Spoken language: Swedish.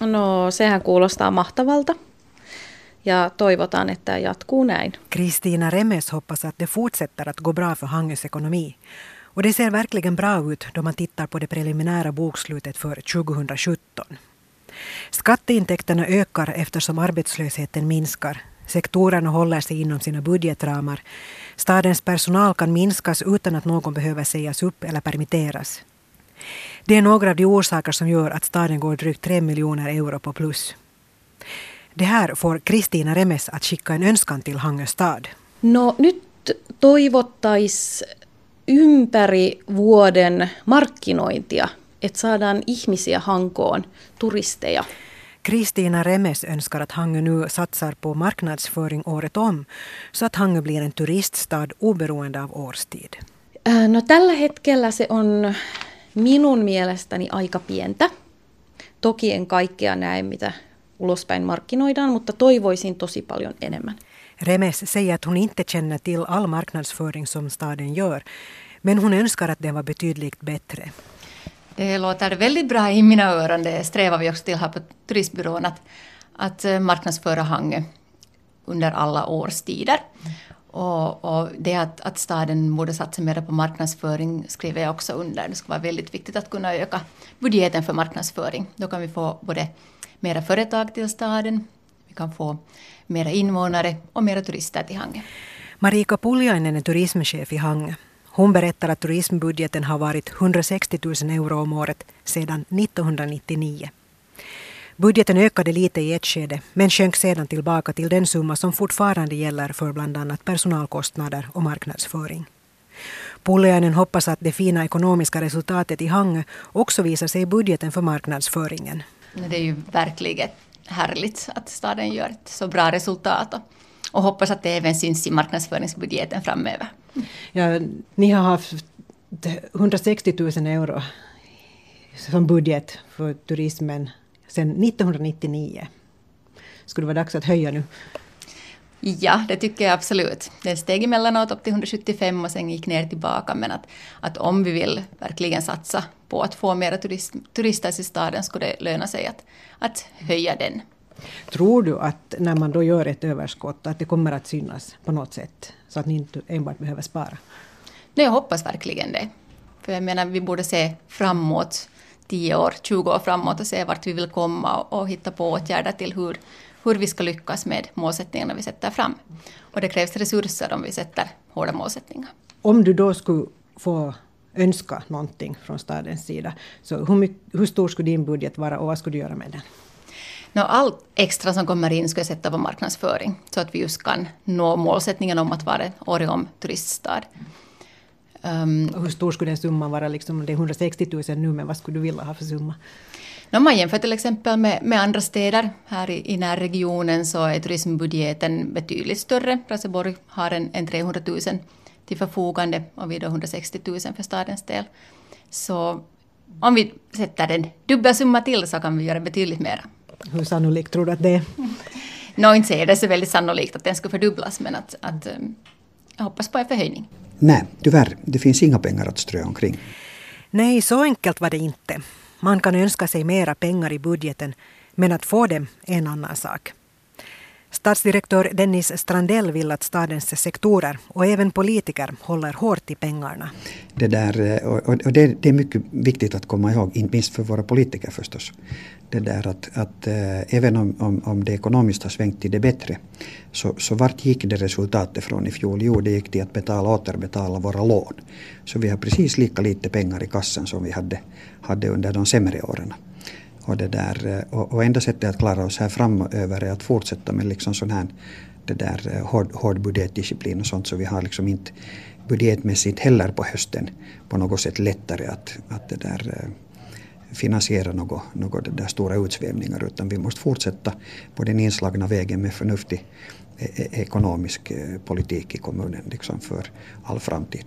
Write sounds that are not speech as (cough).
No sehän kuulostaa mahtavalta ja toivotaan, että jatkuu näin. Kristina Remes hoppas att det fortsätter att gå bra för Hangös ekonomi. Och det ser verkligen bra ut då man tittar på det preliminära bokslutet för 2017. Skatteintäkterna ökar eftersom arbetslösheten minskar. Sektorerna håller sig inom sina budgetramar. Stadens personal kan minskas utan att någon behöver sägas upp eller permitteras. Det är några av de orsaker som gör att staden går drygt 3 miljoner euro på plus. Det här får Kristina Remes att skicka en önskan till Hangö stad. No nyt toivottais ympäri vuoden markkinointia, että saadaan ihmisiä Hankoon, turisteja. Kristina Remes önskar att Hangö nu satsar på marknadsföring året om så att Hangö blir en turiststad oberoende av årstid. Äh, no tällä hetkellä se on minun mielestäni aika pientä. Toki en kaikkea näe, mitä ulospäin markkinoidaan, mutta toivoisin tosi paljon enemmän. Remes säger att hon inte känner till all marknadsföring som staden gör, men hon önskar att den var betydligt bättre. Det låter väldigt bra i mina öron. Det strävar vi också till här på turistbyrån att, att eh, marknadsföra Hangö under alla årstider. Och, och det att, att staden borde satsa mer på marknadsföring skriver jag också under. Det skulle vara väldigt viktigt att kunna öka budgeten för marknadsföring. Då kan vi få både mera företag till staden, vi kan få mera invånare och mera turister till Hangö. Marika Puljainen är turismchef i Hangö. Hon berättar att turismbudgeten har varit 160 000 euro om året sedan 1999. Budgeten ökade lite i ett skede men sjönk sedan tillbaka till den summa som fortfarande gäller för bland annat personalkostnader och marknadsföring. Pulliainen hoppas att det fina ekonomiska resultatet i Hangö också visar sig i budgeten för marknadsföringen. Det är ju verkligen härligt att staden gör ett så bra resultat och, hoppas att det även syns i marknadsföringsbudgeten framöver. Ja, ni har haft 160 000 euro som budget för turismen sedan 1999. Skulle det vara dags att höja nu? Ja, det tycker jag absolut. Den steg emellanåt upp till 175 och sen gick ner tillbaka. Men att, att om vi vill verkligen satsa på att få mera turist, turister till staden skulle det löna sig att, att höja den. Tror du att när man då gör ett överskott att det kommer att synas på något sätt? Så att ni inte enbart behöver spara? Nej, jag hoppas verkligen det. För jag menar, vi borde se framåt 10 år, 20 år framåt och se vart vi vill komma och, och hitta på åtgärder till hur, hur vi ska lyckas med målsättningarna vi sätter fram. Och det krävs resurser om vi sätter hårda målsättningar. Om du då skulle få önska någonting från stadens sida, så hur, mycket, hur stor skulle din budget vara och vad skulle du göra med den? No, allt extra som kommer in ska jag sätta på marknadsföring så att vi just kan nå målsättningen om att vara en året om turiststad. Um, hur stor skulle den summan vara? Liksom, det är 160 000 nu, men vad skulle du vilja ha för summa? Om man jämför till exempel med, med andra städer här i, i närregionen så är turismbudgeten betydligt större. Raseborg har en, en 300 000 till förfogande och vi har 160 000 för stadens del. Så om vi sätter en dubbel summa till så kan vi göra betydligt mer. Hur sannolikt tror du att det är? (laughs) Nå, inte säger det så väldigt sannolikt att den ska fördubblas, men att, att jag hoppas på en förhöjning. Nej, tyvärr. Det finns inga pengar att strö omkring. Nej, så enkelt var det inte. Man kan önska sig mera pengar i budgeten, men att få dem är en annan sak. Stadsdirektör Dennis Strandell vill att stadens sektorer och även politiker håller hårt i pengarna. Det, där, eh, och det, det är mycket viktigt att komma ihåg, inte minst för våra politiker förstås. Det där att, att eh, även om, om, om det ekonomiskt har svängt till det bättre så, så vart gick det resultatet från i fjol? Jo, det gick till att betala, återbetala våra lån. Så vi har precis lika lite pengar i kassan som vi hade, hade under de sämre åren. Och, det där, eh, och, och enda sättet att klara oss här framöver är att fortsätta med liksom sån här det där eh, hård, hård budgetdisciplin och sånt så vi har liksom inte budgetmässigt heller på hösten på något sätt lättare att, att det där eh, finansiera något, något där stora utsvävningar utan vi måste fortsätta på den inslagna vägen med förnuftig ekonomisk politik i kommunen liksom för all framtid.